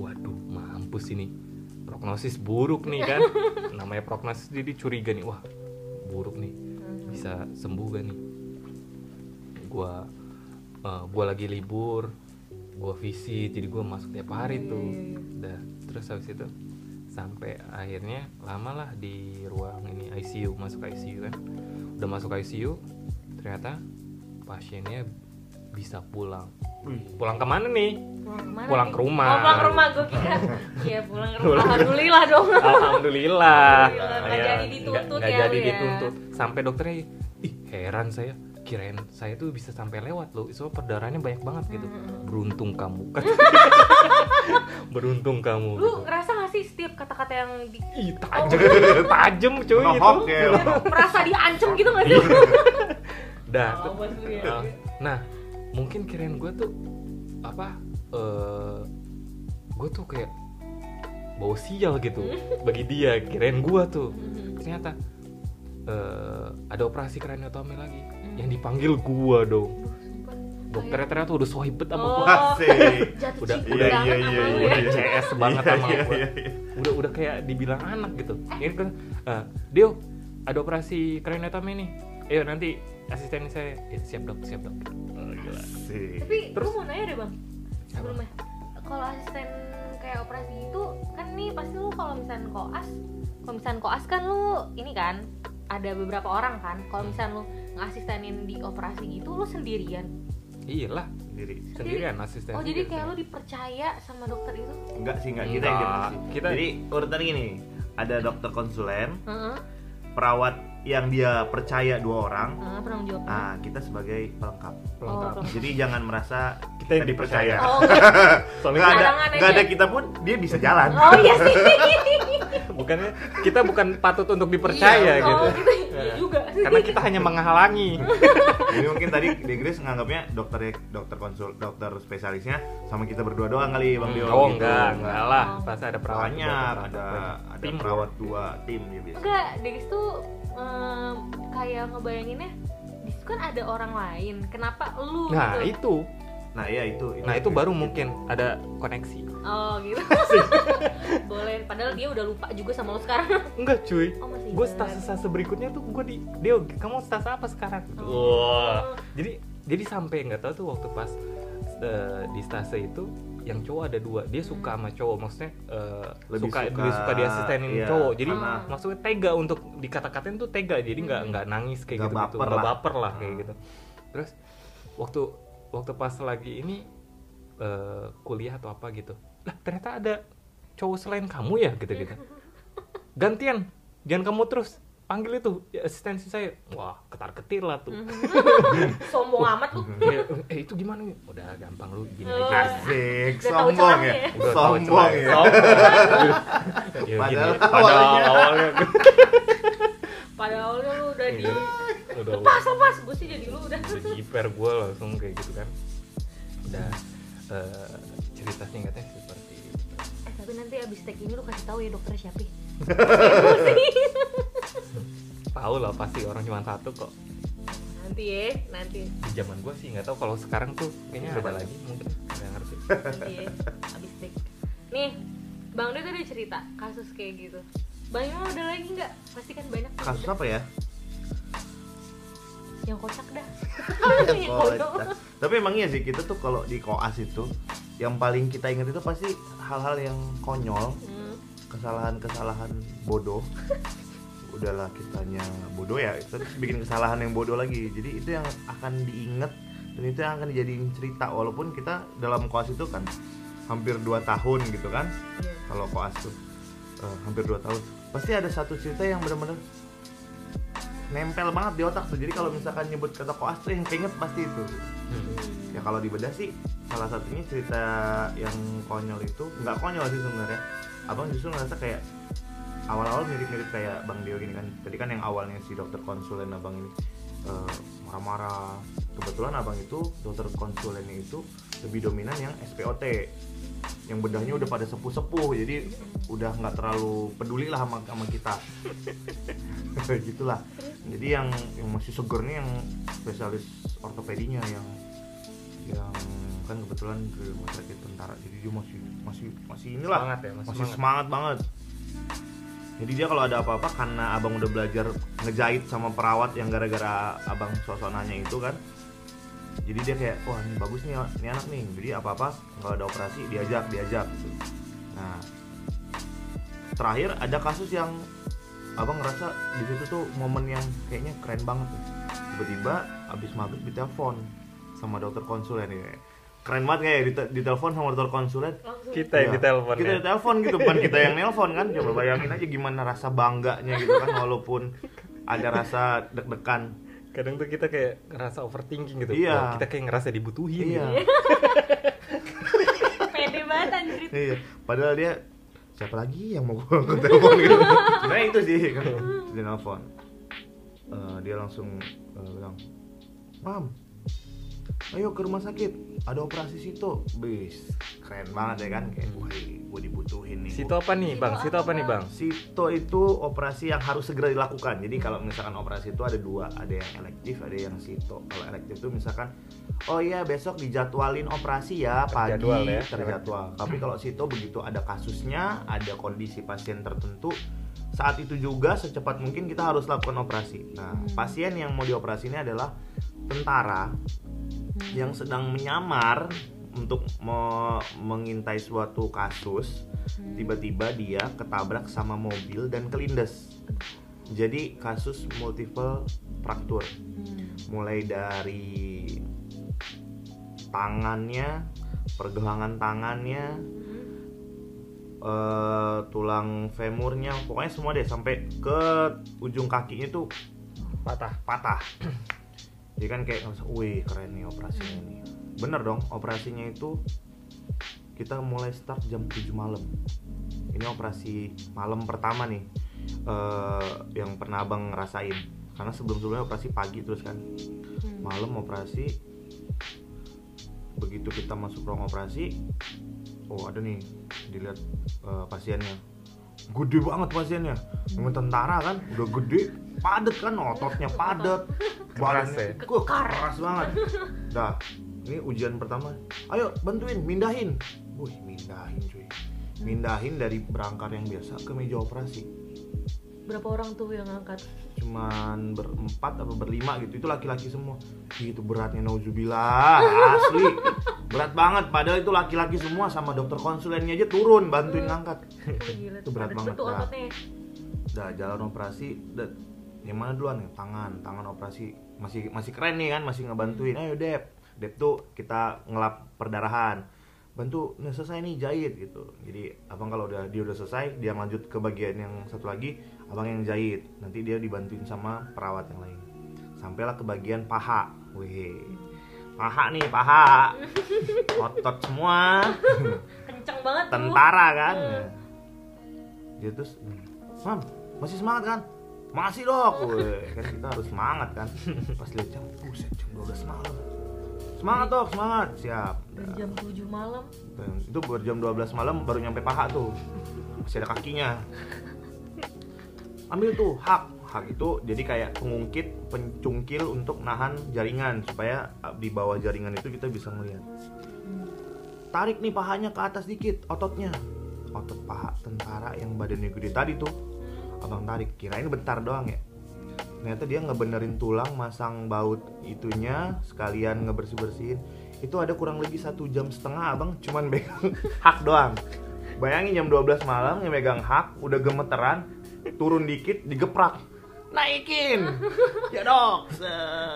Waduh mampus ini. Prognosis buruk nih kan? Namanya prognosis jadi curiga nih. Wah buruk nih. Bisa sembuh gak nih? Gua eh, gua lagi libur gua visit jadi gua masuk tiap hari tuh. Udah terus habis itu sampai akhirnya lama lah di ruang ini ICU masuk ICU kan udah masuk ICU ternyata pasiennya bisa pulang pulang ke mana nih pulang ke mana Pulang nih? ke rumah. oh, pulang ke rumah gue kira iya pulang ke rumah alhamdulillah dong Alhamdulillah. Alhamdulillah, nggak Ya, jadi dituntut nggak ya jadi ya. dituntut. Sampai dokternya, ih heran saya. Kirain saya tuh bisa sampai lewat loh. So perdarahannya banyak banget gitu. Hmm. Beruntung kamu kan. Beruntung kamu. lu gitu. ngerasa gak sih setiap kata-kata yang di Ih, tajem, tajem cuy itu. Ya merasa diancam gitu gak sih Dah. Oh, gue ya. Nah, Nah, mungkin kirain gue tuh apa? eh gue tuh kayak bawa sial gitu bagi dia kirain gue tuh ternyata eh ada operasi kraniotomi lagi yang dipanggil gua dong dokternya ternyata udah swipet sama Oh. jatuh Udah- udah- iya, sama iya, iya, ya udah CS banget Iya, sama iya, gua. Iya, iya. udah udah kayak dibilang anak gitu. Ini kan eh, Dio ada operasi kraniotomi nih ayo nanti asisten saya. Ya, siap dok siap dok. Oh, gila. Tapi Terus? gue mau nanya deh bang. Sebelumnya kalau asisten kayak operasi itu kan nih pasti lu kalau misalnya koas kalau misalnya koas kan lu ini kan ada beberapa orang kan. Kalau misalnya lu ngasistenin di operasi gitu lu sendirian iyalah Sendiri. sendirian asisten oh jadi kayak lu dipercaya sama dokter itu Enggak sih, enggak kita yang. Kita- Jadi urutan gini, ada dokter konsulen, Heeh. perawat yang dia percaya dua orang Ah, penanggung jawab. nah kita sebagai pelengkap pelengkap Oh, jadi jangan merasa Kita yang dipercaya. Oh, enggak. soalnya nggak ada nggak ada kita pun dia bisa jalan Oh iya sih. bukannya kita bukan patut untuk dipercaya Iya, gitu Oh gitu. Iya juga. karena kita hanya menghalangi Jadi mungkin tadi di Inggris nganggapnya dokter dokter konsul dokter spesialisnya sama kita berdua doang kali Bang Dio. oh gitu. enggak enggak lah pasti ada perawat Banyak, juga, ada ada perawat dua tim ya biasa. Enggak, Dex tuh em, kayak ngebayanginnya di situ kan ada orang lain. Kenapa lu nah gitu? itu Nah, iya itu. nah itu baru mungkin ada koneksi Oh gitu. Boleh. Padahal dia udah lupa juga sama lu sekarang. enggak cuy Oh, gue stase stase berikutnya tuh gue di Deo kamu stase apa sekarang Oh. wah jadi jadi sampai nggak tahu tuh waktu pas eh, di stase itu yang cowok ada dua dia suka sama cowok maksudnya eh, Lebih suka suka, lebih suka diasistenin iya, cowok. Jadi karena- maksudnya tega untuk dikata-katain tuh tega jadi nggak Hmm. nggak nangis kayak gitu gitu baper nggak lah. baper lah kayak Hmm. gitu. Terus waktu waktu pas lagi ini eh, kuliah atau apa gitu lah ternyata ada cowok selain kamu ya? Gitu gitu gantian jangan kamu terus panggil itu ya, asistensi saya wah ketar ketir lah tuh Sombong amat lu. eh, eh, itu gimana nih udah gampang lu gini Oh, aja Asik, Udah tahu sombong ya. ya? Udah Sombong ya. Sombong. ya, Padahal padahal awalnya- awalnya Pada awalnya lu udah di Iya. udah lepas lepas gue sih jadi lu udah. udah jiper gue langsung kayak gitu kan udah eh, cerita singkatnya seperti itu Eh tapi nanti abis take ini lu kasih tahu ya dokter siapa. Tahu lah pasti orang cuma satu kok nanti ya, nanti. di zaman gue sih nggak tahu kalau sekarang tuh kayaknya ada lagi mungkin nggak ngerti nanti ya abis take nih bang Doi tadi cerita kasus kayak gitu bang Imam ada lagi nggak pasti kan banyak tuh. Kasus apa ya? yang kocak dah Yang kocak. Tapi emang iya sih kita tuh kalau di koas itu yang paling kita ingat itu pasti hal-hal yang konyol, Hmm. Kesalahan-kesalahan bodoh. Udahlah kitanya bodoh ya, terus bikin kesalahan yang bodoh lagi. Jadi itu yang akan diingat dan itu yang akan dijadiin cerita walaupun kita dalam koas itu kan hampir 2 tahun gitu kan. Iya. Kalau koas tuh eh, hampir 2 tahun. Pasti ada satu cerita yang benar-benar nempel banget di otak tuh. Jadi kalau misalkan nyebut kata koas tuh yang keinget pasti itu. Hmm. Ya kalau dibedah sih salah satunya cerita yang konyol itu nggak konyol sih sebenarnya. Abang justru ngerasa kayak awal-awal mirip-mirip kayak Bang Dio gini kan. Tadi kan yang awalnya si dokter konsulen abang ini eh, marah-marah. Kebetulan abang itu dokter konsulennya itu lebih dominan yang SPOT yang bedahnya udah pada sepuh-sepuh jadi udah nggak terlalu peduli lah sama, sama kita gitulah jadi yang yang masih seger nih yang spesialis ortopedinya yang yang kan kebetulan ke rumah sakit tentara jadi dia masih masih masih inilah Semangat ya, masih masih semangat. semangat banget jadi dia kalau ada apa-apa karena abang udah belajar ngejahit sama perawat yang gara-gara abang sosok nanya itu kan jadi dia kayak wah ini bagus nih ini anak nih jadi apa-apa kalau ada operasi diajak diajak gitu. nah terakhir ada kasus yang abang ngerasa di situ tuh momen yang kayaknya keren banget nih. tiba-tiba abis maghrib ditelepon sama dokter konsulen ini keren banget kayak di ditelepon sama dokter konsulen langsung. Kita yang Iya. ditelepon kita ya? ditelepon gitu bukan kita yang nelpon kan? Coba bayangin aja gimana rasa bangganya gitu kan walaupun ada rasa deg-degan. Kadang tuh kita kayak ngerasa overthinking gitu. Iya. Wah, kita kayak ngerasa dibutuhin iya. gitu. pede banget anjir. Iya padahal dia siapa lagi yang mau gue telepon? Gitu. Sebenarnya itu sih kan. Dia nelpon. Eh, dia langsung eh, bilang mam ayo ke rumah sakit ada operasi situ bis keren banget ya kan kayak wah gue dibutuhin nih situ apa nih bang situ apa nih bang Sito itu operasi yang harus segera dilakukan. Jadi kalau misalkan operasi itu ada dua, ada yang elektif, ada yang sito. Kalau elektif itu misalkan, oh iya besok dijadwalin operasi ya pagi Terjadwal ya. terjadwal. Tapi kalau sito begitu ada kasusnya, ada kondisi pasien tertentu, saat itu juga secepat mungkin kita harus lakukan operasi. Nah, pasien yang mau dioperasi ini adalah tentara yang sedang menyamar untuk me- mengintai suatu kasus tiba-tiba dia ketabrak sama mobil dan kelindes. Jadi kasus multiple fraktur mulai dari tangannya pergelangan tangannya eh, tulang femurnya pokoknya semua deh sampai ke ujung kakinya tuh patah. patah jadi kan kayak ngerasa, wih keren nih operasinya nih. Bener dong operasinya itu kita mulai start jam 7 malam. Ini operasi malam pertama nih eh, yang pernah abang ngerasain. Karena sebelum sebelumnya operasi pagi terus kan. Hmm. malam operasi begitu kita masuk ruang operasi oh ada nih dilihat eh, pasiennya. Gede banget pasiennya. Yang tentara kan udah gede padet kan ototnya padet Keras ya? Wah, keras banget. Dah ini ujian pertama. Ayo bantuin mindahin. Wih mindahin cuy. Mindahin dari berangkar yang biasa ke meja operasi. Berapa orang tuh yang ngangkat cuman berempat atau berlima gitu. Itu laki-laki semua. Itu beratnya nauzubillah. Asli. Berat banget. Padahal itu laki-laki semua sama dokter konsulennya aja turun bantuin ngangkat. Oh, gila, Itu berat banget, Kak. ototnya udah jalan operasi yang mana duluan? Nih tangan. Tangan operasi. Masih masih keren nih kan? Masih ngebantuin. Ayo Dep. Dep tuh kita ngelap perdarahan. Bantu udah selesai nih jahit gitu. Jadi abang kalau udah dia udah selesai dia lanjut ke bagian yang satu lagi abang yang jahit. Nanti dia dibantuin sama perawat yang lain. Sampailah ke bagian paha. Wih. Paha nih paha. Otot semua. Kenceng banget tuh. Tentara kan? Hmm. dia terus mam masih semangat kan masih dok kan kita harus semangat kan. Pas lihat jam buset jam 12 malam. Semangat dok semangat. Siap. Dan jam 7 malam. Itu baru jam 12 malam baru nyampe paha tuh. Masih ada kakinya. Ambil tuh hak. Hak itu jadi kayak pengungkit pencungkil untuk nahan jaringan supaya uh, di bawah jaringan itu kita bisa ngeliat tarik nih pahanya ke atas dikit ototnya. Otot paha tentara yang badannya gede tadi tuh abang tarik. Kirain bentar doang ya. Ternyata dia ngebenerin tulang masang baut itunya sekalian ngebersih bersihin itu ada kurang lebih satu jam setengah abang. Cuman megang hak doang. Bayangin jam 12 malam yang megang hak udah gemeteran turun dikit digeprak. Naikin. Ya dok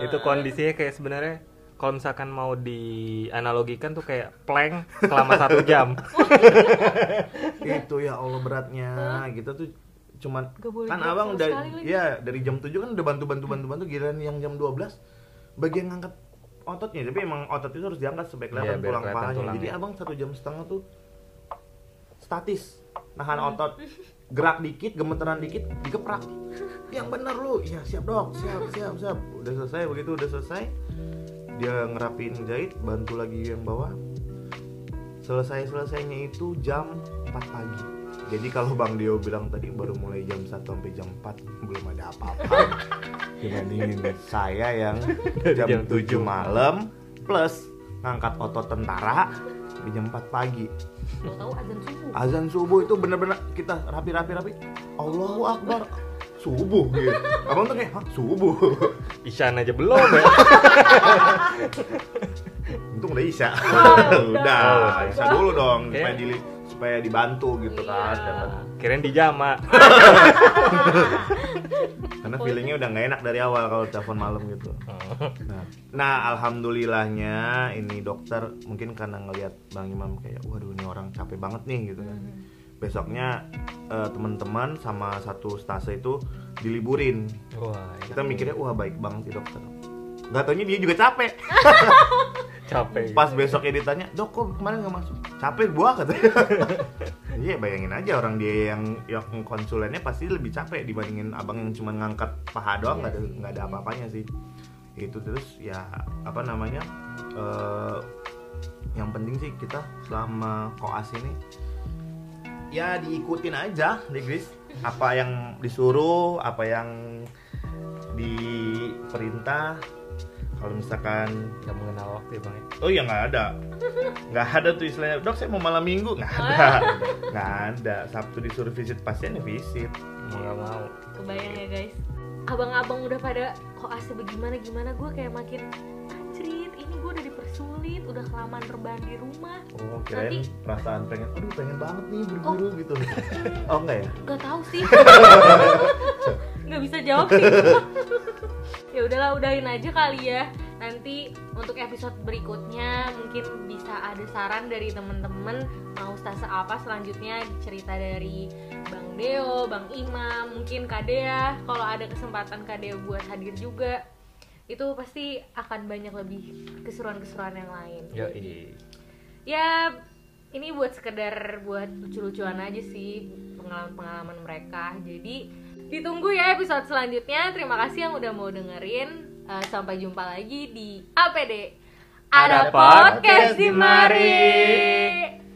itu kondisinya kayak sebenarnya kalau misalkan mau dianalogikan tuh kayak plank selama satu jam. Itu ya Allah beratnya. Kita tuh cuman Gak boleh kan abang lagi. ya dari jam 7 kan udah bantu bantu bantu bantu giliran yang jam 12 bagian ngangkat ototnya tapi emang otot itu harus diangkat kelihatan Iya, biar tulang kelihatan pahanya. tulangnya. jadi abang satu jam setengah tuh statis nahan Hmm. otot gerak dikit gemeteran dikit digeprak yang bener lu. Ya siap dok. Siap siap siap. Udah selesai begitu udah selesai dia ngerapin jahit bantu lagi yang bawah. Selesai selesainya itu jam 4 pagi jadi kalau Bang Dio bilang tadi baru mulai jam 1 sampai jam 4 belum ada apa-apa. Dibandingin saya yang jam, Jam 7 7 malam plus ngangkat otot tentara di jam 4 pagi. Tahu-tahu azan subuh. Azan subuh itu bener-bener kita rapi-rapi rapi Allahu Akbar. Subuh gitu. Abang tuh kayak Hah, subuh? Isyan aja belum ya. Untung udah isya. Oh, udah. Udah. isya dulu dong supaya di supaya dibantu gitu kan. Iya. Dan- kirain di jama karena feelingnya udah nggak enak dari awal kalau telepon malam gitu. Nah, nah alhamdulillahnya ini dokter mungkin karena ngelihat bang Imam kayak waduh ini orang capek banget nih gitu kan. Hmm. besoknya eh, teman-teman sama satu stase itu diliburin. Wah kita mikirnya wah baik banget sih dokter nggak taunya dia juga capek. Capek. Pas besoknya ditanya dok kok kemarin nggak masuk? Capek gua katanya iya bayangin aja orang dia yang yang konsulennya pasti lebih capek dibandingin abang yang cuma ngangkat paha doang nggak ada nggak ada apa-apanya sih. Itu terus ya apa namanya eh, yang penting sih kita selama koas ini ya diikutin aja di Gris apa yang disuruh apa yang diperintah kalau misalkan nggak mengenal waktu ya bang ya? Oh iya nggak ada, nggak ada tuh istilahnya. Dok saya mau malam minggu. Nggak ada, nggak ada. Sabtu disuruh visit pasien ya visit. mau nggak mau. Kebayang ya guys. Abang-abang udah pada koasnya bagaimana gimana? Gue kayak makin anjrit ini gue udah dipersulit udah kelamaan rebahan di rumah. Oh kirain Nanti- perasaan pengen, aduh pengen banget nih buru-buru gitu. Oh enggak ya? Gak tahu sih. Nggak bisa jawab sih ya udahlah udahin aja kali ya nanti untuk episode berikutnya mungkin bisa ada saran dari temen-temen mau stase apa selanjutnya cerita dari Bang Deo, Bang Imam, mungkin Kadea kalau ada kesempatan Kadea buat hadir juga itu pasti akan banyak lebih keseruan-keseruan yang lain. Yo, Ya ini buat sekedar buat lucu-lucuan aja sih pengalaman-pengalaman mereka. Jadi ditunggu ya episode selanjutnya. Terima kasih yang udah mau dengerin. Eh, sampai jumpa lagi di APD. Ada podcast di mari.